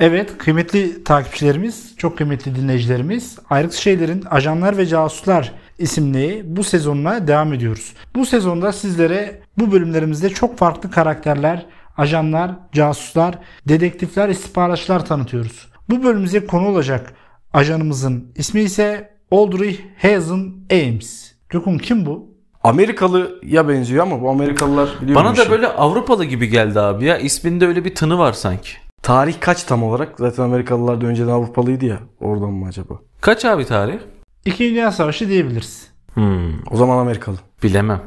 Evet kıymetli takipçilerimiz, çok kıymetli dinleyicilerimiz Ayrık Şeyler'in Ajanlar ve Casuslar isimli bu sezonuna devam ediyoruz. Bu sezonda sizlere bu bölümlerimizde çok farklı karakterler, ajanlar, casuslar, dedektifler, istihbaratçılar tanıtıyoruz. Bu bölümümüze konu olacak ajanımızın ismi ise Audrey Hazen Ames. Gökhan kim bu? Amerikalıya benziyor ama bu Amerikalılar biliyor Bana da böyle Avrupalı gibi geldi abi ya. İsminde öyle bir tını var sanki. Tarih kaç tam olarak? Zaten Amerikalılar da önceden Avrupalıydı ya. Oradan mı acaba? Kaç abi tarih? İkinci Dünya Savaşı diyebiliriz. Hmm, O zaman Amerikalı. bilemem.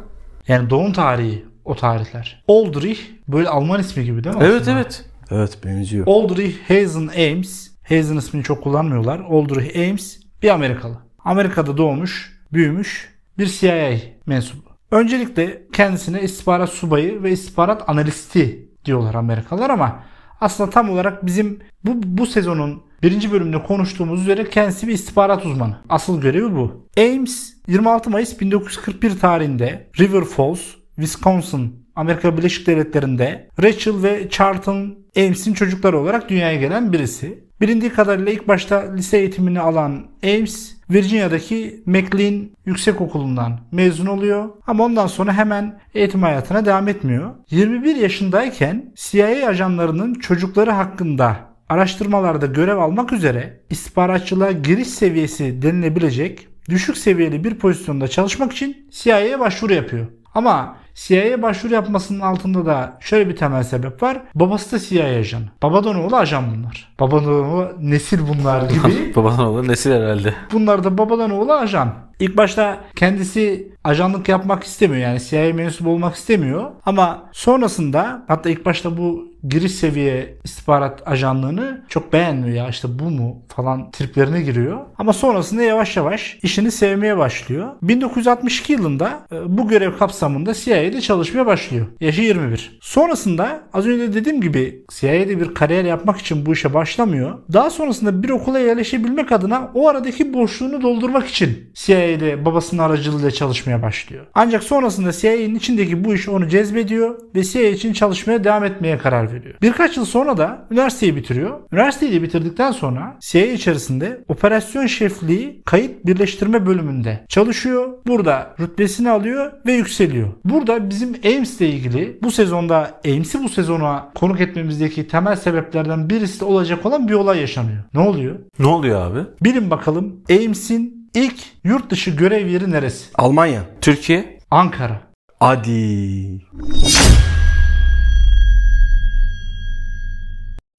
Yani doğum tarihi o tarihler. Aldrich böyle Alman ismi gibi değil mi? Evet aslında? evet. Evet benziyor. Aldrich Hazen Ames. Hazen ismini çok kullanmıyorlar. Aldrich Ames bir Amerikalı. Amerika'da doğmuş, büyümüş bir CIA mensubu. Öncelikle kendisine istihbarat subayı ve istihbarat analisti diyorlar Amerikalılar ama aslında tam olarak bizim bu, bu sezonun birinci bölümünde konuştuğumuz üzere kendisi bir istihbarat uzmanı. Asıl görevi bu. Ames 26 Mayıs 1941 tarihinde River Falls, Wisconsin, Amerika Birleşik Devletleri'nde Rachel ve Charlton Ames'in çocukları olarak dünyaya gelen birisi. Bilindiği kadarıyla ilk başta lise eğitimini alan Ames, Virginia'daki McLean Yüksekokulu'ndan mezun oluyor. Ama ondan sonra hemen eğitim hayatına devam etmiyor. 21 yaşındayken CIA ajanlarının çocukları hakkında araştırmalarda görev almak üzere istihbaratçılığa giriş seviyesi denilebilecek düşük seviyeli bir pozisyonda çalışmak için CIA'ye başvuru yapıyor. Ama CIA'ye başvuru yapmasının altında da şöyle bir temel sebep var. Babası da CIA ajanı. Babadan oğlu ajan bunlar. Babadan oğlu nesil bunlar gibi. Babadan olan nesil herhalde. Bunlar da babadan oğlu ajan. İlk başta kendisi ajanlık yapmak istemiyor yani CIA mensubu olmak istemiyor. Ama sonrasında hatta ilk başta bu giriş seviye istihbarat ajanlığını çok beğenmiyor ya işte bu mu falan triplerine giriyor. Ama sonrasında yavaş yavaş işini sevmeye başlıyor. 1962 yılında e, bu görev kapsamında CIA'de çalışmaya başlıyor. Yaşı 21. Sonrasında az önce dediğim gibi CIA'de bir kariyer yapmak için bu işe başlamıyor. Daha sonrasında bir okula yerleşebilmek adına o aradaki boşluğunu doldurmak için CIA'de babasının aracılığıyla çalışmaya başlıyor. Ancak sonrasında CIA'nin içindeki bu iş onu cezbediyor ve CIA için çalışmaya devam etmeye karar veriyor. Birkaç yıl sonra da üniversiteyi bitiriyor. Üniversiteyi de bitirdikten sonra CIA içerisinde operasyon şefliği kayıt birleştirme bölümünde çalışıyor. Burada rütbesini alıyor ve yükseliyor. Burada bizim Ames ile ilgili bu sezonda Ames'i bu sezona konuk etmemizdeki temel sebeplerden birisi de olacak olan bir olay yaşanıyor. Ne oluyor? Ne oluyor abi? Bilin bakalım Ames'in ilk yurt dışı görev yeri neresi? Almanya. Türkiye? Ankara. Adi.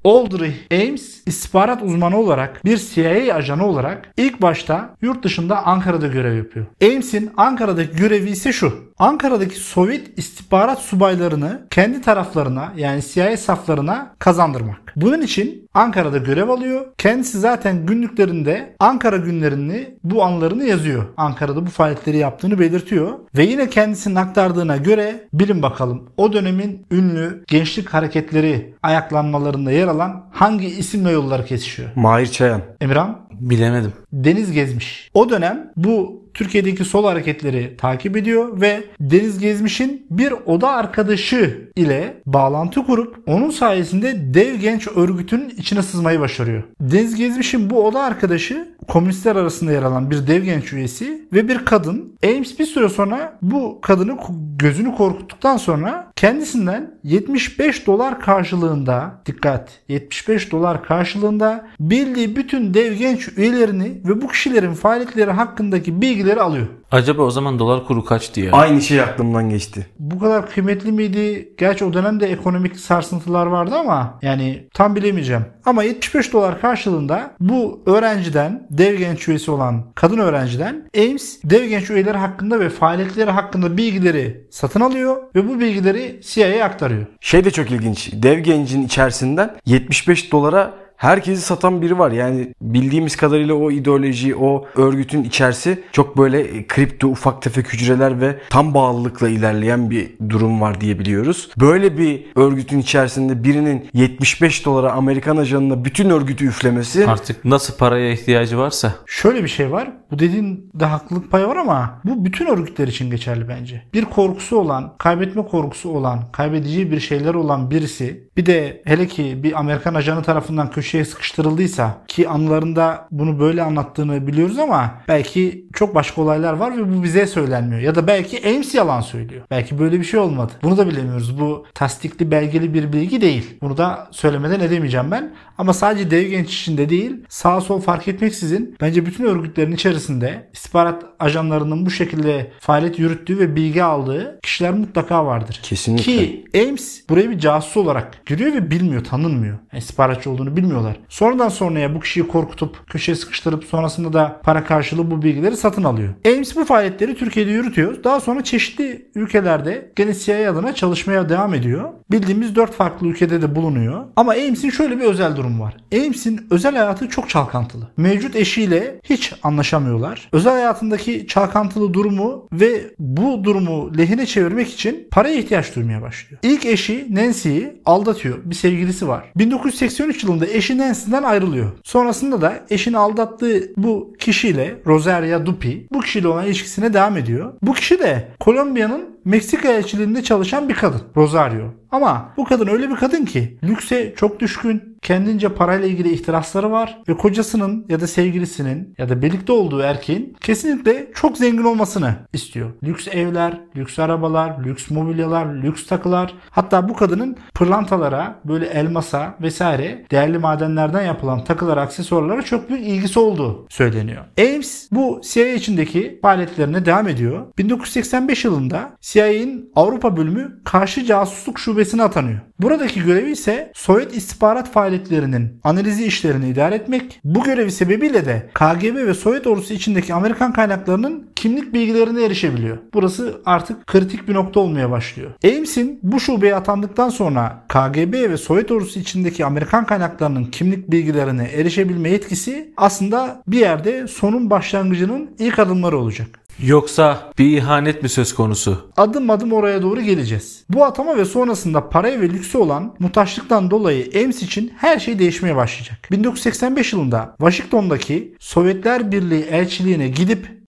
Audrey Ames istihbarat uzmanı olarak bir CIA ajanı olarak ilk başta yurt dışında Ankara'da görev yapıyor. Ames'in Ankara'daki görevi ise şu. Ankara'daki Sovyet istihbarat subaylarını kendi taraflarına yani CIA saflarına kazandırmak. Bunun için Ankara'da görev alıyor. Kendisi zaten günlüklerinde Ankara günlerini bu anlarını yazıyor. Ankara'da bu faaliyetleri yaptığını belirtiyor. Ve yine kendisinin aktardığına göre bilin bakalım o dönemin ünlü gençlik hareketleri ayaklanmalarında yer alan hangi isimle yolları kesişiyor? Mahir Çayan. Emirhan Bilemedim. Deniz Gezmiş. O dönem bu Türkiye'deki sol hareketleri takip ediyor ve Deniz Gezmiş'in bir oda arkadaşı ile bağlantı kurup onun sayesinde dev genç örgütünün içine sızmayı başarıyor. Deniz Gezmiş'in bu oda arkadaşı komünistler arasında yer alan bir dev genç üyesi ve bir kadın. Ames bir süre sonra bu kadını gözünü korkuttuktan sonra kendisinden 75 dolar karşılığında dikkat 75 dolar karşılığında bildiği bütün dev genç üyelerini ve bu kişilerin faaliyetleri hakkındaki bilgileri alıyor. Acaba o zaman dolar kuru kaçtı ya? Aynı şey aklımdan geçti. Bu kadar kıymetli miydi? Gerçi o dönemde ekonomik sarsıntılar vardı ama yani tam bilemeyeceğim. Ama 75 dolar karşılığında bu öğrenciden dev genç üyesi olan kadın öğrenciden Ames dev genç üyeleri hakkında ve faaliyetleri hakkında bilgileri satın alıyor ve bu bilgileri CIA'ya aktarıyor. Şey de çok ilginç. Dev gencin içerisinden 75 dolara herkesi satan biri var. Yani bildiğimiz kadarıyla o ideoloji, o örgütün içerisi çok böyle kripto, ufak tefek hücreler ve tam bağlılıkla ilerleyen bir durum var diye biliyoruz. Böyle bir örgütün içerisinde birinin 75 dolara Amerikan ajanına bütün örgütü üflemesi Artık nasıl paraya ihtiyacı varsa. Şöyle bir şey var. Bu dediğin de haklılık payı var ama bu bütün örgütler için geçerli bence. Bir korkusu olan, kaybetme korkusu olan, kaybedeceği bir şeyler olan birisi bir de hele ki bir Amerikan ajanı tarafından köşeye köşeye sıkıştırıldıysa ki anılarında bunu böyle anlattığını biliyoruz ama belki çok başka olaylar var ve bu bize söylenmiyor. Ya da belki Ames yalan söylüyor. Belki böyle bir şey olmadı. Bunu da bilemiyoruz. Bu tasdikli belgeli bir bilgi değil. Bunu da söylemeden edemeyeceğim ben. Ama sadece dev genç içinde değil sağ sol fark etmeksizin bence bütün örgütlerin içerisinde istihbarat ajanlarının bu şekilde faaliyet yürüttüğü ve bilgi aldığı kişiler mutlaka vardır. Kesinlikle. Ki Ames buraya bir casus olarak giriyor ve bilmiyor, tanınmıyor. Yani istihbaratçı olduğunu bilmiyorlar. Sonradan sonraya bu kişiyi korkutup köşeye sıkıştırıp sonrasında da para karşılığı bu bilgileri satın alıyor. Ames bu faaliyetleri Türkiye'de yürütüyor. Daha sonra çeşitli ülkelerde gene CIA adına çalışmaya devam ediyor. Bildiğimiz dört farklı ülkede de bulunuyor. Ama Ames'in şöyle bir özel durum var. Ames'in özel hayatı çok çalkantılı. Mevcut eşiyle hiç anlaşamıyorlar. Özel hayatındaki çalkantılı durumu ve bu durumu lehine çevirmek için paraya ihtiyaç duymaya başlıyor. İlk eşi Nancy'yi aldatıyor. Bir sevgilisi var. 1983 yılında eşi Nancy'den ayrılıyor. Sonrasında da eşini aldattığı bu kişiyle Rosaria Dupi bu kişiyle olan ilişkisine devam ediyor. Bu kişi de Kolombiya'nın Meksika elçiliğinde çalışan bir kadın. Rosario. Ama bu kadın öyle bir kadın ki lükse çok düşkün, kendince parayla ilgili ihtirasları var ve kocasının ya da sevgilisinin ya da birlikte olduğu erkeğin kesinlikle çok zengin olmasını istiyor. Lüks evler, lüks arabalar, lüks mobilyalar, lüks takılar. Hatta bu kadının pırlantalara, böyle elmasa vesaire değerli madenlerden yapılan takılar, aksesuarlara çok büyük ilgisi olduğu söyleniyor. Ames bu CIA içindeki faaliyetlerine devam ediyor. 1985 yılında CIA'nin Avrupa bölümü karşı casusluk şubesine atanıyor. Buradaki görevi ise Sovyet istihbarat faaliyetlerinin analizi işlerini idare etmek. Bu görevi sebebiyle de KGB ve Sovyet ordusu içindeki Amerikan kaynaklarının kimlik bilgilerine erişebiliyor. Burası artık kritik bir nokta olmaya başlıyor. Ames'in bu şubeye atandıktan sonra KGB ve Sovyet ordusu içindeki Amerikan kaynaklarının kimlik bilgilerine erişebilme yetkisi aslında bir yerde sonun başlangıcının ilk adımları olacak. Yoksa bir ihanet mi söz konusu? Adım adım oraya doğru geleceğiz. Bu atama ve sonrasında paraya ve lüksü olan muhtaçlıktan dolayı Ames için her şey değişmeye başlayacak. 1985 yılında Washington'daki Sovyetler Birliği elçiliğine gidip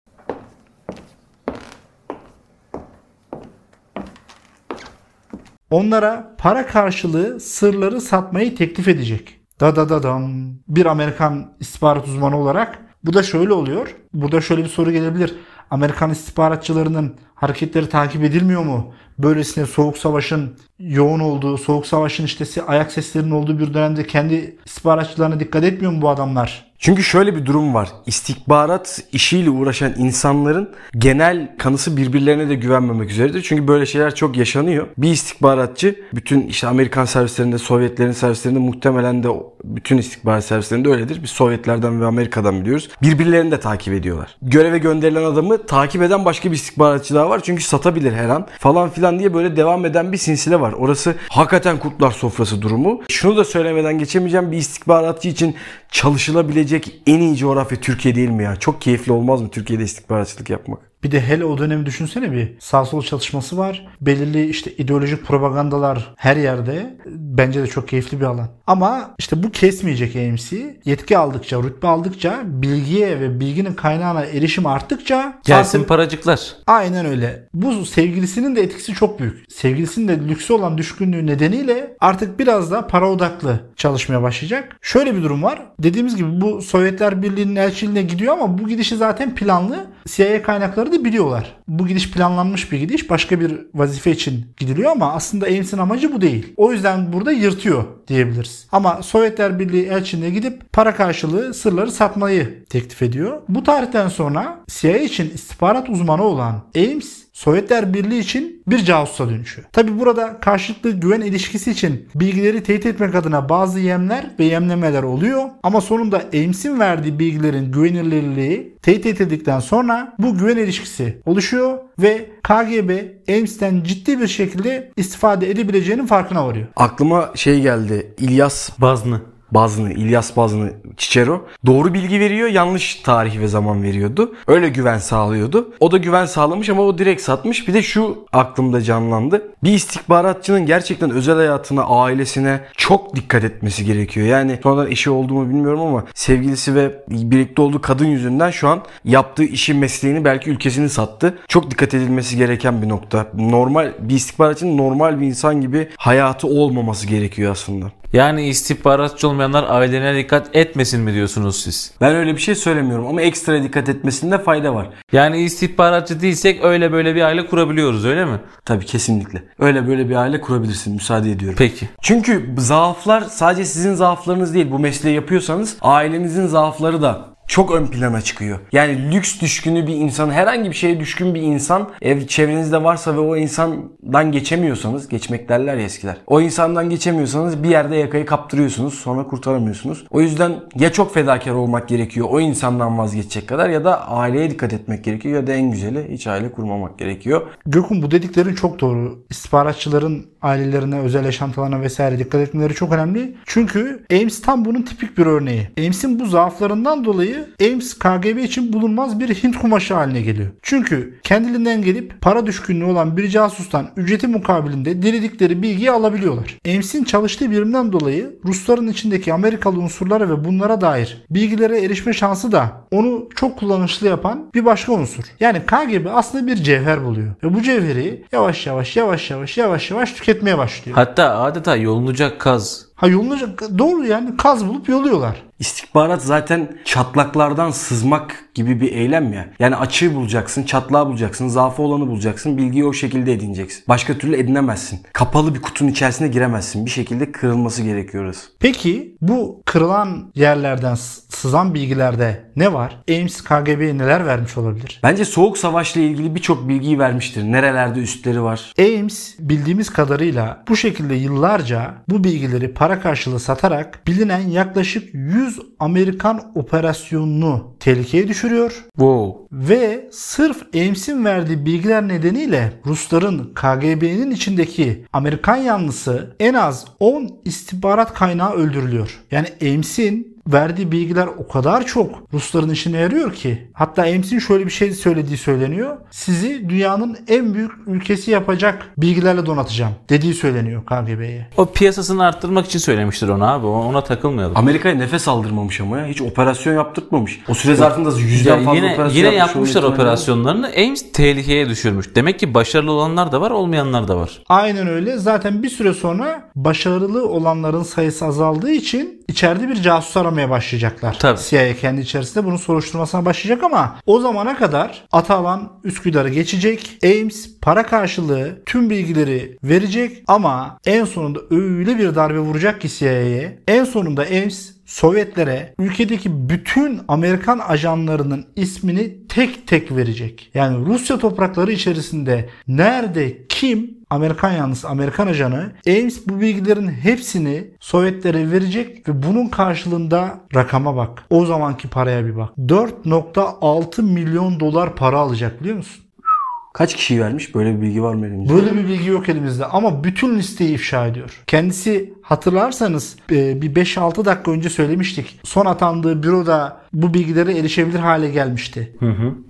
onlara para karşılığı sırları satmayı teklif edecek. Da da da dam. Bir Amerikan istihbarat uzmanı olarak bu da şöyle oluyor. Burada şöyle bir soru gelebilir. Amerikan istihbaratçılarının hareketleri takip edilmiyor mu? Böylesine soğuk savaşın yoğun olduğu, soğuk savaşın işte ayak seslerinin olduğu bir dönemde kendi istihbaratçılarına dikkat etmiyor mu bu adamlar? Çünkü şöyle bir durum var. İstihbarat işiyle uğraşan insanların genel kanısı birbirlerine de güvenmemek üzeredir. Çünkü böyle şeyler çok yaşanıyor. Bir istihbaratçı bütün işte Amerikan servislerinde, Sovyetlerin servislerinde muhtemelen de bütün istihbarat servislerinde öyledir. Biz Sovyetlerden ve Amerika'dan biliyoruz. Birbirlerini de takip ediyorlar. Göreve gönderilen adamı takip eden başka bir istihbaratçı daha var. Çünkü satabilir her an falan filan diye böyle devam eden bir sinsile var. Orası hakikaten kurtlar sofrası durumu. Şunu da söylemeden geçemeyeceğim. Bir istihbaratçı için çalışılabilecek en iyi coğrafya Türkiye değil mi ya? Çok keyifli olmaz mı Türkiye'de istihbaratçılık yapmak? Bir de hele o dönemi düşünsene bir. Sağ sol çatışması var. Belirli işte ideolojik propagandalar her yerde. Bence de çok keyifli bir alan. Ama işte bu kesmeyecek AMC. Yetki aldıkça, rütbe aldıkça, bilgiye ve bilginin kaynağına erişim arttıkça Gelsin paracıklar. Aynen öyle. Bu sevgilisinin de etkisi çok büyük. Sevgilisinin de lüksü olan düşkünlüğü nedeniyle artık biraz da para odaklı çalışmaya başlayacak. Şöyle bir durum var. Dediğimiz gibi bu Sovyetler Birliği'nin elçiliğine gidiyor ama bu gidişi zaten planlı. CIA kaynakları da biliyorlar. Bu gidiş planlanmış bir gidiş. Başka bir vazife için gidiliyor ama aslında Ames'in amacı bu değil. O yüzden burada yırtıyor diyebiliriz. Ama Sovyetler Birliği elçiliğine gidip para karşılığı sırları satmayı teklif ediyor. Bu tarihten sonra CIA için istihbarat uzmanı olan Ames Sovyetler Birliği için bir casusa dönüşüyor. Tabi burada karşılıklı güven ilişkisi için bilgileri teyit etmek adına bazı yemler ve yemlemeler oluyor. Ama sonunda Ames'in verdiği bilgilerin güvenilirliği teyit edildikten sonra bu güven ilişkisi oluşuyor ve KGB Ames'ten ciddi bir şekilde istifade edebileceğinin farkına varıyor. Aklıma şey geldi. İlyas Bazını. Bazını, İlyas Bazını Çiçero doğru bilgi veriyor, yanlış tarih ve zaman veriyordu. Öyle güven sağlıyordu. O da güven sağlamış ama o direkt satmış. Bir de şu aklımda canlandı. Bir istihbaratçının gerçekten özel hayatına, ailesine çok dikkat etmesi gerekiyor. Yani sonradan eşi olduğumu bilmiyorum ama sevgilisi ve birlikte olduğu kadın yüzünden şu an yaptığı işi, mesleğini belki ülkesini sattı. Çok dikkat edilmesi gereken bir nokta. Normal bir istihbaratçının normal bir insan gibi hayatı olmaması gerekiyor aslında. Yani istihbaratçı olmayanlar ailelerine dikkat etmesin mi diyorsunuz siz? Ben öyle bir şey söylemiyorum ama ekstra dikkat etmesinde fayda var. Yani istihbaratçı değilsek öyle böyle bir aile kurabiliyoruz öyle mi? Tabii kesinlikle. Öyle böyle bir aile kurabilirsin. Müsaade ediyorum. Peki. Çünkü zaaflar sadece sizin zaaflarınız değil. Bu mesleği yapıyorsanız ailenizin zaafları da çok ön plana çıkıyor. Yani lüks düşkünü bir insan, herhangi bir şeye düşkün bir insan ev çevrenizde varsa ve o insandan geçemiyorsanız, geçmek derler ya eskiler. O insandan geçemiyorsanız bir yerde yakayı kaptırıyorsunuz, sonra kurtaramıyorsunuz. O yüzden ya çok fedakar olmak gerekiyor o insandan vazgeçecek kadar ya da aileye dikkat etmek gerekiyor ya da en güzeli hiç aile kurmamak gerekiyor. Gökhan bu dediklerin çok doğru. İstihbaratçıların ailelerine, özel yaşantılarına vesaire dikkat etmeleri çok önemli. Çünkü Ames tam bunun tipik bir örneği. Ames'in bu zaaflarından dolayı Ames KGB için bulunmaz bir Hint kumaşı haline geliyor. Çünkü kendiliğinden gelip para düşkünlüğü olan bir casustan ücreti mukabilinde diledikleri bilgiyi alabiliyorlar. Ames'in çalıştığı birimden dolayı Rusların içindeki Amerikalı unsurlara ve bunlara dair bilgilere erişme şansı da onu çok kullanışlı yapan bir başka unsur. Yani KGB aslında bir cevher buluyor. Ve bu cevheri yavaş yavaş yavaş yavaş yavaş yavaş tüketmeye başlıyor. Hatta adeta yolunacak kaz. Ha yolunacak doğru yani kaz bulup yoluyorlar. İstihbarat zaten çatlaklardan sızmak gibi bir eylem ya. Yani açığı bulacaksın, çatlağı bulacaksın, zaafı olanı bulacaksın, bilgiyi o şekilde edineceksin. Başka türlü edinemezsin. Kapalı bir kutunun içerisine giremezsin. Bir şekilde kırılması gerekiyor orası. Peki bu kırılan yerlerden sızan bilgilerde ne var? Ames KGB'ye neler vermiş olabilir? Bence Soğuk Savaş'la ilgili birçok bilgiyi vermiştir. Nerelerde üstleri var. Ames bildiğimiz kadarıyla bu şekilde yıllarca bu bilgileri para karşılığı satarak bilinen yaklaşık 100 Amerikan operasyonunu tehlikeye düşürüyor Wow. ve sırf Ames'in verdiği bilgiler nedeniyle Rusların KGB'nin içindeki Amerikan yanlısı en az 10 istihbarat kaynağı öldürülüyor. Yani Ames'in verdiği bilgiler o kadar çok Rusların işine yarıyor ki. Hatta Ames'in şöyle bir şey söylediği söyleniyor. Sizi dünyanın en büyük ülkesi yapacak bilgilerle donatacağım dediği söyleniyor KGB'ye. O piyasasını arttırmak için söylemiştir ona abi. Ona takılmayalım. Amerika'ya nefes aldırmamış ama ya. Hiç operasyon yaptırmamış. O süre zarfında yüzden Ya fazla yine operasyon yine yapmış yapmışlar operasyonlarını. Ames tehlikeye düşürmüş. Demek ki başarılı olanlar da var, olmayanlar da var. Aynen öyle. Zaten bir süre sonra başarılı olanların sayısı azaldığı için içeride bir casus aramaya başlayacaklar. Tabii. CIA kendi içerisinde bunun soruşturmasına başlayacak ama o zamana kadar Atalan Üsküdar'ı geçecek. Ames para karşılığı tüm bilgileri verecek ama en sonunda öyle bir darbe vuracak ki CIA'ye. En sonunda Ames Sovyetlere ülkedeki bütün Amerikan ajanlarının ismini tek tek verecek. Yani Rusya toprakları içerisinde nerede kim Amerikan yanlısı Amerikan ajanı Ames bu bilgilerin hepsini Sovyetlere verecek ve bunun karşılığında rakama bak. O zamanki paraya bir bak. 4.6 milyon dolar para alacak biliyor musun? Kaç kişi vermiş? Böyle bir bilgi var mı elimizde? Böyle bir bilgi yok elimizde ama bütün listeyi ifşa ediyor. Kendisi hatırlarsanız e, bir 5-6 dakika önce söylemiştik. Son atandığı büroda bu bilgilere erişebilir hale gelmişti.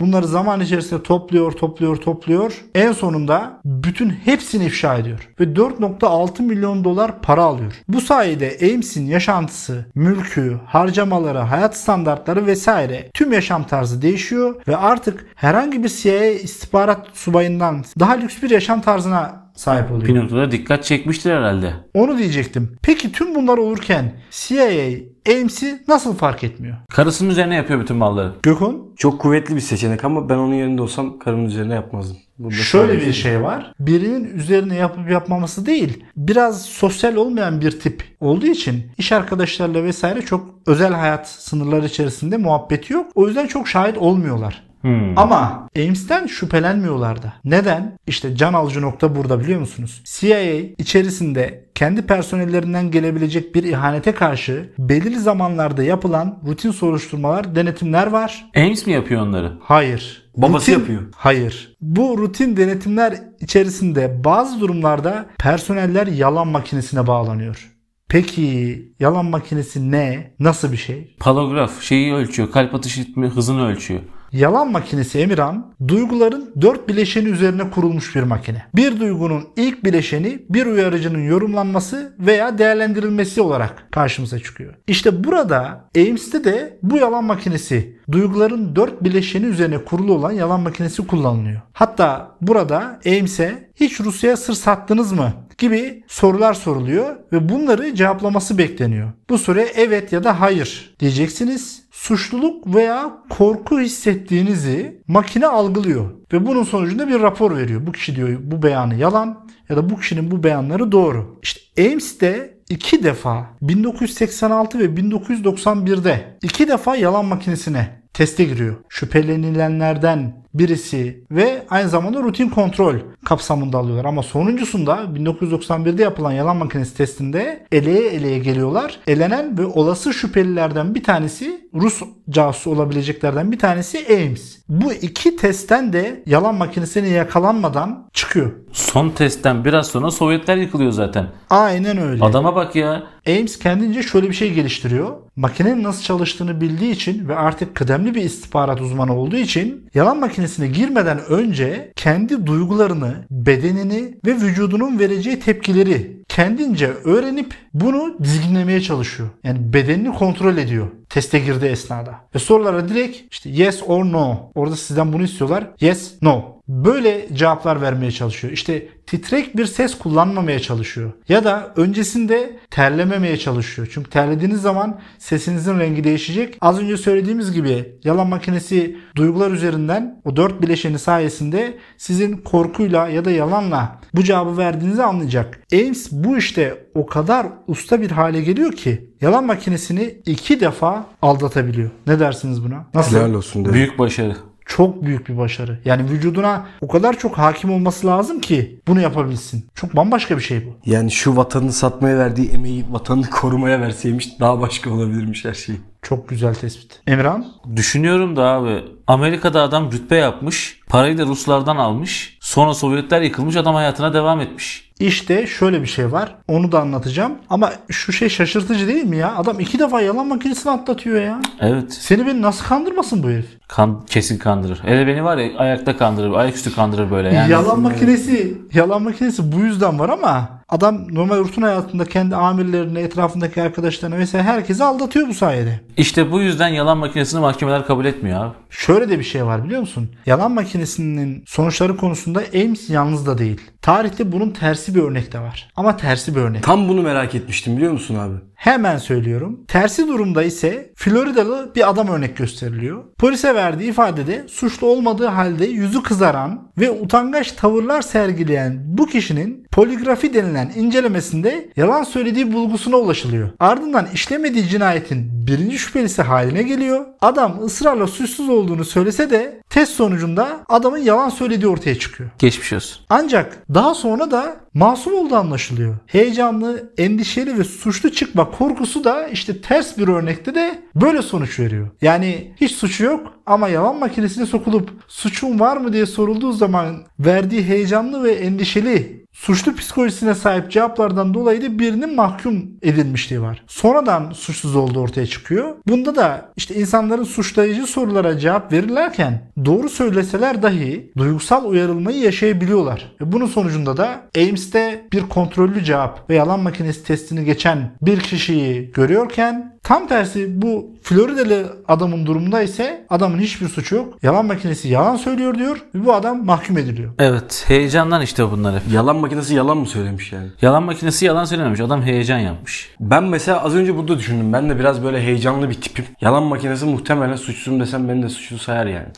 Bunları zaman içerisinde topluyor, topluyor, topluyor. En sonunda bütün hepsini ifşa ediyor. Ve 4.6 milyon dolar para alıyor. Bu sayede Ames'in yaşantısı, mülkü, harcamaları, hayat standartları vesaire tüm yaşam tarzı değişiyor ve artık herhangi bir CIA istihbarat subayından daha lüks bir yaşam tarzına sahip oluyor. Bir noktada dikkat çekmiştir herhalde. Onu diyecektim. Peki tüm bunlar olurken CIA Ames'i nasıl fark etmiyor? Karısının üzerine yapıyor bütün malları. Gökhan Çok kuvvetli bir seçenek ama ben onun yerinde olsam karımın üzerine yapmazdım. Burada şöyle bir şey var. Birinin üzerine yapıp yapmaması değil. Biraz sosyal olmayan bir tip olduğu için iş arkadaşlarıyla vesaire çok özel hayat sınırları içerisinde muhabbeti yok. O yüzden çok şahit olmuyorlar. Hmm. Ama Ames'ten şüphelenmiyorlar da. Neden? İşte can alıcı nokta burada biliyor musunuz? CIA içerisinde kendi personellerinden gelebilecek bir ihanete karşı belirli zamanlarda yapılan rutin soruşturmalar, denetimler var. Ames mi yapıyor onları? Hayır. Babası Rutin- yapıyor. Hayır. Bu rutin denetimler içerisinde bazı durumlarda personeller yalan makinesine bağlanıyor. Peki yalan makinesi ne? Nasıl bir şey? Palograf şeyi ölçüyor. Kalp atış ritmi hızını ölçüyor. Yalan makinesi Emirhan, duyguların dört bileşeni üzerine kurulmuş bir makine. Bir duygunun ilk bileşeni bir uyarıcının yorumlanması veya değerlendirilmesi olarak karşımıza çıkıyor. İşte burada Ames'te de bu yalan makinesi duyguların dört bileşeni üzerine kurulu olan yalan makinesi kullanılıyor. Hatta burada Ames'e hiç Rusya'ya sır sattınız mı gibi sorular soruluyor ve bunları cevaplaması bekleniyor. Bu soruya evet ya da hayır diyeceksiniz. Suçluluk veya korku hissettiğinizi makine algılıyor ve bunun sonucunda bir rapor veriyor. Bu kişi diyor bu beyanı yalan ya da bu kişinin bu beyanları doğru. İşte Ames'te iki defa 1986 ve 1991'de iki defa yalan makinesine teste giriyor. Şüphelenilenlerden birisi ve aynı zamanda rutin kontrol kapsamında alıyorlar. Ama sonuncusunda 1991'de yapılan yalan makinesi testinde eleye eleye geliyorlar. Elenen ve olası şüphelilerden bir tanesi Rus casusu olabileceklerden bir tanesi Ames. Bu iki testten de yalan makinesine yakalanmadan çıkıyor. Son testten biraz sonra Sovyetler yıkılıyor zaten. Aynen öyle. Adama bak ya. Ames kendince şöyle bir şey geliştiriyor. Makinenin nasıl çalıştığını bildiği için ve artık kıdemli bir istihbarat uzmanı olduğu için yalan makinesine girmeden önce kendi duygularını, bedenini ve vücudunun vereceği tepkileri kendince öğrenip bunu dizginlemeye çalışıyor. Yani bedenini kontrol ediyor teste girdiği esnada. Ve sorulara direkt işte yes or no. Orada sizden bunu istiyorlar. Yes, no. Böyle cevaplar vermeye çalışıyor. İşte titrek bir ses kullanmamaya çalışıyor. Ya da öncesinde terlememeye çalışıyor. Çünkü terlediğiniz zaman sesinizin rengi değişecek. Az önce söylediğimiz gibi yalan makinesi duygular üzerinden o dört bileşeni sayesinde sizin korkuyla ya da yalanla bu cevabı verdiğinizi anlayacak. Ames bu işte o kadar usta bir hale geliyor ki yalan makinesini iki defa aldatabiliyor. Ne dersiniz buna? Nasıl? Helal olsun derim. Büyük başarı. Çok büyük bir başarı. Yani vücuduna o kadar çok hakim olması lazım ki bunu yapabilsin. Çok bambaşka bir şey bu. Yani şu vatanını satmaya verdiği emeği vatanını korumaya verseymiş daha başka olabilirmiş her şey. Çok güzel tespit. Emirhan? Düşünüyorum da abi Amerika'da adam rütbe yapmış. Parayı da Ruslardan almış. Sonra Sovyetler yıkılmış adam hayatına devam etmiş. İşte şöyle bir şey var. Onu da anlatacağım. Ama şu şey şaşırtıcı değil mi ya? Adam iki defa yalan makinesini atlatıyor ya. Evet. Seni beni nasıl kandırmasın bu herif? Kan, kesin kandırır. Hele beni var ya ayakta kandırır. Ayaküstü kandırır böyle yani. yalan makinesi, yalan makinesi bu yüzden var ama adam normal rutin hayatında kendi amirlerini, etrafındaki arkadaşlarını vesaire herkesi aldatıyor bu sayede. İşte bu yüzden yalan makinesini mahkemeler kabul etmiyor abi. Şöyle de bir şey var biliyor musun? Yalan makinesinin sonuçları konusunda Ames yalnız da değil. Tarihte bunun tersi bir örnek de var. Ama tersi bir örnek. Tam bunu merak etmiştim biliyor musun abi? Hemen söylüyorum. Tersi durumda ise Floridalı bir adam örnek gösteriliyor. Polise verdiği ifadede suçlu olmadığı halde yüzü kızaran ve utangaç tavırlar sergileyen bu kişinin poligrafi denilen incelemesinde yalan söylediği bulgusuna ulaşılıyor. Ardından işlemediği cinayetin birinci şüphelisi haline geliyor. Adam ısrarla suçsuz olduğunu söylese de test sonucunda adamın yalan söylediği ortaya çıkıyor. Geçmiş olsun. Ancak daha sonra da masum olduğu anlaşılıyor. Heyecanlı, endişeli ve suçlu çıkma korkusu da işte ters bir örnekte de böyle sonuç veriyor. Yani hiç suçu yok ama yalan makinesine sokulup suçun var mı diye sorulduğu zaman verdiği heyecanlı ve endişeli suçlu psikolojisine sahip cevaplardan dolayı da birinin mahkum edilmişliği var. Sonradan suçsuz olduğu ortaya çıkıyor. Bunda da işte insanların suçlayıcı sorulara cevap verirlerken doğru söyleseler dahi duygusal uyarılmayı yaşayabiliyorlar. E bunun sonucunda da Ames'te bir kontrollü cevap ve yalan makinesi testini geçen bir kişiyi görüyorken tam tersi bu Floridalı adamın durumunda ise adamın hiçbir suçu yok. Yalan makinesi yalan söylüyor diyor ve bu adam mahkum ediliyor. Evet heyecandan işte bunlar hep. Yalan makinesi yalan mı söylemiş yani? Yalan makinesi yalan söylememiş. Adam heyecan yapmış. Ben mesela az önce burada düşündüm. Ben de biraz böyle heyecanlı bir tipim. Yalan makinesi muhtemelen suçsuzum desem beni de suçlu sayar yani.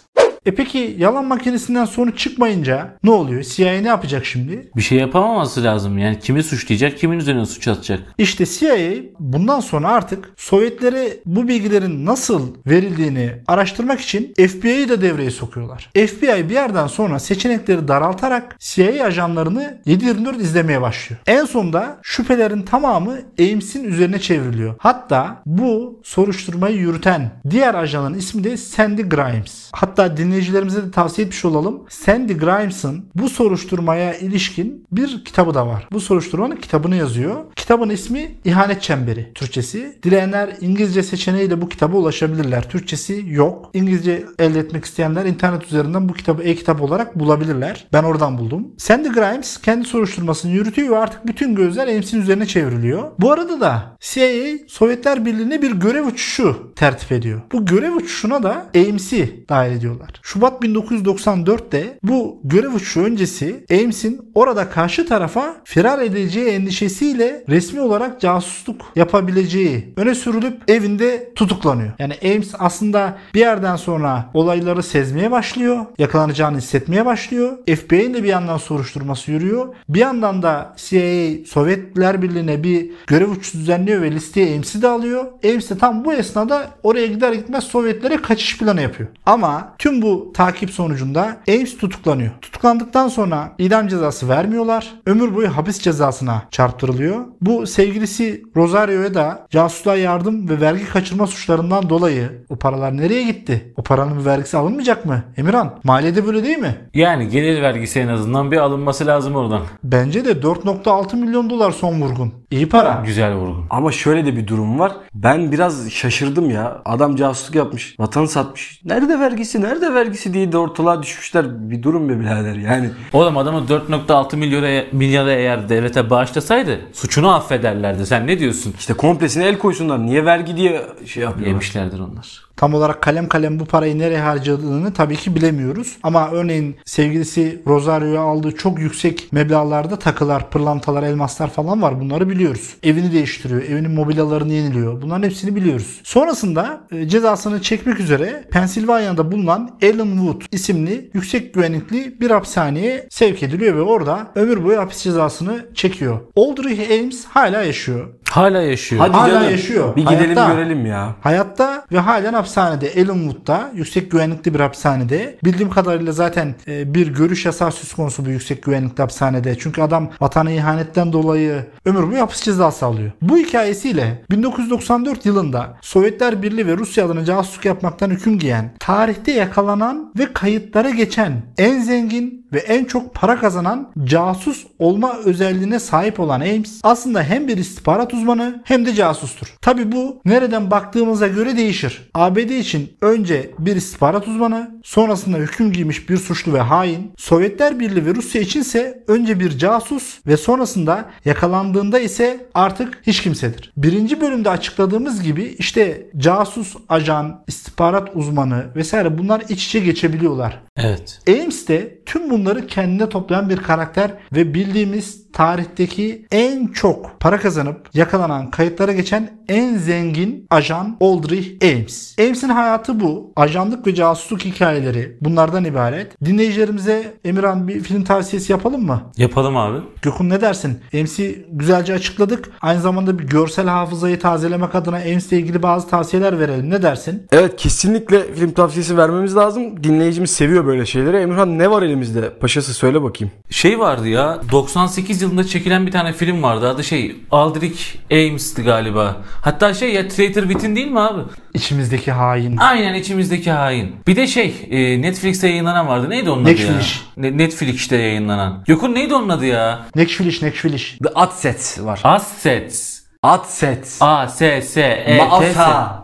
E peki yalan makinesinden sonuç çıkmayınca ne oluyor? CIA ne yapacak şimdi? Bir şey yapamaması lazım. Yani kimi suçlayacak, kimin üzerine suç atacak. İşte CIA bundan sonra artık Sovyetlere bu bilgilerin nasıl verildiğini araştırmak için FBI'yi de devreye sokuyorlar. FBI bir yerden sonra seçenekleri daraltarak CIA ajanlarını 7-24 izlemeye başlıyor. En sonunda şüphelerin tamamı Ames'in üzerine çevriliyor. Hatta bu soruşturmayı yürüten diğer ajanın ismi de Sandy Grimes. Hatta dinle dinleyicilerimize de tavsiye etmiş olalım. Sandy Grimes'ın bu soruşturmaya ilişkin bir kitabı da var. Bu soruşturmanın kitabını yazıyor. Kitabın ismi İhanet Çemberi Türkçesi. Dileyenler İngilizce seçeneğiyle bu kitaba ulaşabilirler. Türkçesi yok. İngilizce elde etmek isteyenler internet üzerinden bu kitabı e-kitap olarak bulabilirler. Ben oradan buldum. Sandy Grimes kendi soruşturmasını yürütüyor ve artık bütün gözler Ames'in üzerine çevriliyor. Bu arada da CIA Sovyetler Birliği'ne bir görev uçuşu tertip ediyor. Bu görev uçuşuna da Ames'i dahil ediyorlar. Şubat 1994'te bu görev uçuşu öncesi Ames'in orada karşı tarafa firar edeceği endişesiyle resmi olarak casusluk yapabileceği öne sürülüp evinde tutuklanıyor. Yani Ames aslında bir yerden sonra olayları sezmeye başlıyor. Yakalanacağını hissetmeye başlıyor. FBI'nin de bir yandan soruşturması yürüyor. Bir yandan da CIA Sovyetler Birliği'ne bir görev uçuşu düzenliyor ve listeye Ames'i de alıyor. Ames de tam bu esnada oraya gider gitmez Sovyetlere kaçış planı yapıyor. Ama tüm bu takip sonucunda Ames tutuklanıyor. Tutuklandıktan sonra idam cezası vermiyorlar. Ömür boyu hapis cezasına çarptırılıyor. Bu sevgilisi Rosario'ya da casusluğa yardım ve vergi kaçırma suçlarından dolayı o paralar nereye gitti? O paranın bir vergisi alınmayacak mı? Emirhan maliyede böyle değil mi? Yani gelir vergisi en azından bir alınması lazım oradan. Bence de 4.6 milyon dolar son vurgun. İyi para. Güzel vurgu. Ama şöyle de bir durum var. Ben biraz şaşırdım ya. Adam casusluk yapmış. Vatanı satmış. Nerede vergisi? Nerede vergisi diye de ortalığa düşmüşler. Bir durum be birader yani. Oğlum adamı 4.6 milyara, milyara eğer devlete bağışlasaydı suçunu affederlerdi. Sen ne diyorsun? İşte komplesine el koysunlar. Niye vergi diye şey yapıyorlar. Yemişlerdir onlar. Tam olarak kalem kalem bu parayı nereye harcadığını tabii ki bilemiyoruz. Ama örneğin sevgilisi Rosario'ya aldığı çok yüksek meblağlarda takılar, pırlantalar, elmaslar falan var. Bunları biliyoruz. Evini değiştiriyor. Evinin mobilyalarını yeniliyor. Bunların hepsini biliyoruz. Sonrasında e, cezasını çekmek üzere Pensilvanya'da bulunan Wood isimli yüksek güvenlikli bir hapishaneye sevk ediliyor ve orada ömür boyu hapis cezasını çekiyor. Aldrich Ames hala yaşıyor. Hala yaşıyor. Hadi Hala canım. yaşıyor. Bir gidelim Hayatta. görelim ya. Hayatta ve halen hapishanede Ellenwood'da yüksek güvenlikli bir hapishanede. Bildiğim kadarıyla zaten e, bir görüş yasağı söz konusu bu yüksek güvenlikli hapishanede. Çünkü adam vatana ihanetten dolayı ömür boyu hapis cezası alıyor. Bu hikayesiyle 1994 yılında Sovyetler Birliği ve Rusya adına casusluk yapmaktan hüküm giyen, tarihte yakalanan ve kayıtlara geçen en zengin ve en çok para kazanan casus olma özelliğine sahip olan Ames aslında hem bir istihbarat uzmanı hem de casustur. Tabi bu nereden baktığımıza göre değişir. ABD için önce bir istihbarat uzmanı, sonrasında hüküm giymiş bir suçlu ve hain, Sovyetler Birliği ve Rusya içinse önce bir casus ve sonrasında yakalandığında ise artık hiç kimsedir. Birinci bölümde açıkladığımız gibi işte casus, ajan, istihbarat uzmanı vesaire bunlar iç içe geçebiliyorlar. Evet. Ames de tüm bunları kendine toplayan bir karakter ve bildiğimiz tarihteki en çok para kazanıp yakalanan kayıtlara geçen en zengin ajan Aldrich Ames. Ames'in hayatı bu. Ajanlık ve casusluk hikayeleri bunlardan ibaret. Dinleyicilerimize Emirhan bir film tavsiyesi yapalım mı? Yapalım abi. Gökhan ne dersin? Ames'i güzelce açıkladık. Aynı zamanda bir görsel hafızayı tazelemek adına Ames'le ilgili bazı tavsiyeler verelim. Ne dersin? Evet kesinlikle film tavsiyesi vermemiz lazım. Dinleyicimiz seviyor böyle şeyleri. Emirhan ne var elimizde? Paşası söyle bakayım. Şey vardı ya 98 yılında çekilen bir tane film vardı adı şey Aldrich Ames'ti galiba. Hatta şey ya Traitor Within değil mi abi? İçimizdeki hain. Aynen içimizdeki hain. Bir de şey e, Netflix'te yayınlanan vardı. Neydi onun adı Netflix. ya? Ne- Netflix'te yayınlanan. Yokun neydi onun adı ya? Nekşfiliş, nekşfiliş. The Adsets var. Assets. Adsets. A S S E T S.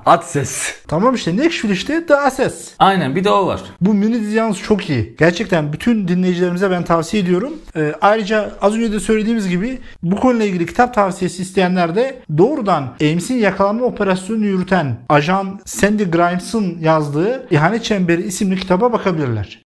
Adses. Tamam işte Nekşfiliş'te The Assets. Aynen bir de o var. Bu mini dizi yalnız çok iyi. Gerçekten bütün dinleyicilerimize ben tavsiye ediyorum. Ee, ayrıca az önce de söylediğimiz gibi bu konuyla ilgili kitap tavsiyesi isteyenler de doğrudan Ames'in yakalanma operasyonunu yürüten ajan Sandy Grimes'ın yazdığı İhanet Çemberi isimli kitaba bakabilirler.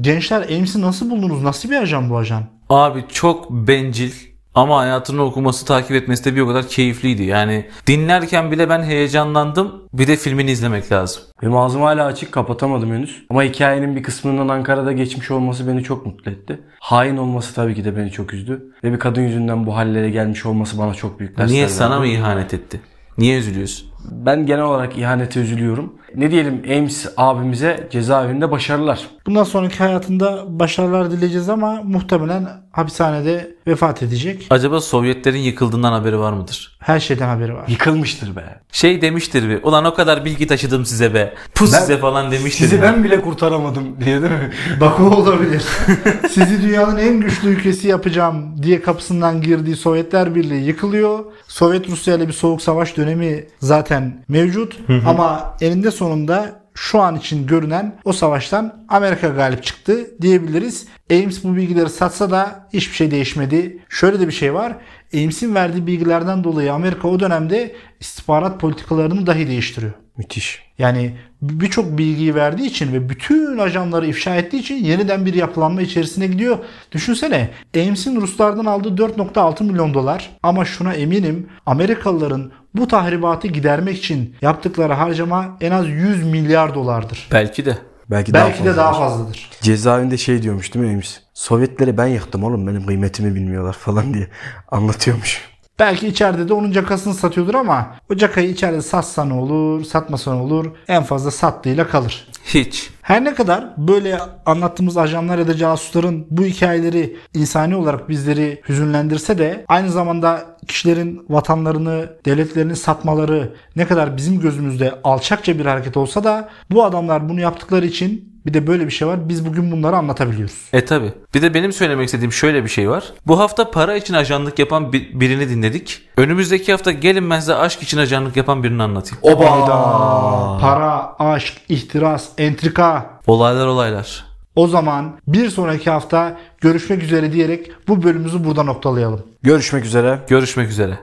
Gençler Ames'i nasıl buldunuz? Nasıl bir ajan bu ajan? Abi çok bencil ama hayatını okuması takip etmesi de bir o kadar keyifliydi. Yani dinlerken bile ben heyecanlandım. Bir de filmini izlemek lazım. Benim ağzım hala açık kapatamadım henüz. Ama hikayenin bir kısmının Ankara'da geçmiş olması beni çok mutlu etti. Hain olması tabii ki de beni çok üzdü. Ve bir kadın yüzünden bu hallere gelmiş olması bana çok büyük dersler Niye verdi. sana mı ihanet etti? Niye üzülüyorsun? Ben genel olarak ihanete üzülüyorum. Ne diyelim Ames abimize cezaevinde başarılar. Bundan sonraki hayatında başarılar dileyeceğiz ama muhtemelen hapishanede vefat edecek. Acaba Sovyetlerin yıkıldığından haberi var mıdır? Her şeyden haberi var. Yıkılmıştır be. Şey demiştir bir. Ulan o kadar bilgi taşıdım size be. Pus Ben- size falan demiştir. Sizi ya. ben bile kurtaramadım diye değil mi? Bak o olabilir. Sizi dünyanın en güçlü ülkesi yapacağım diye kapısından girdiği Sovyetler Birliği yıkılıyor. Sovyet Rusya ile bir soğuk savaş dönemi zaten mevcut. Ama eninde sonunda şu an için görünen o savaştan Amerika galip çıktı diyebiliriz. Ames bu bilgileri satsa da hiçbir şey değişmedi. Şöyle de bir şey var. Ames'in verdiği bilgilerden dolayı Amerika o dönemde istihbarat politikalarını dahi değiştiriyor. Müthiş. Yani birçok bilgiyi verdiği için ve bütün ajanları ifşa ettiği için yeniden bir yapılanma içerisine gidiyor. Düşünsene Ames'in Ruslardan aldığı 4.6 milyon dolar ama şuna eminim Amerikalıların bu tahribatı gidermek için yaptıkları harcama en az 100 milyar dolardır. Belki de. Belki, Belki daha de daha fazla. fazladır. Cezaevinde şey diyormuş değil mi Ames? Sovyetleri ben yıktım oğlum benim kıymetimi bilmiyorlar falan diye anlatıyormuş. Belki içeride de onun cakasını satıyordur ama o cakayı içeride satsa ne olur, satmasa ne olur en fazla sattığıyla kalır. Hiç. Her ne kadar böyle anlattığımız ajanlar ya da casusların bu hikayeleri insani olarak bizleri hüzünlendirse de aynı zamanda kişilerin vatanlarını, devletlerini satmaları ne kadar bizim gözümüzde alçakça bir hareket olsa da bu adamlar bunu yaptıkları için bir de böyle bir şey var. Biz bugün bunları anlatabiliyoruz. E tabi. Bir de benim söylemek istediğim şöyle bir şey var. Bu hafta para için ajanlık yapan bir- birini dinledik. Önümüzdeki hafta gelin ben size aşk için ajanlık yapan birini anlatayım. Hayda. Para, aşk, ihtiras, entrika. Olaylar olaylar. O zaman bir sonraki hafta görüşmek üzere diyerek bu bölümümüzü burada noktalayalım. Görüşmek üzere. Görüşmek üzere.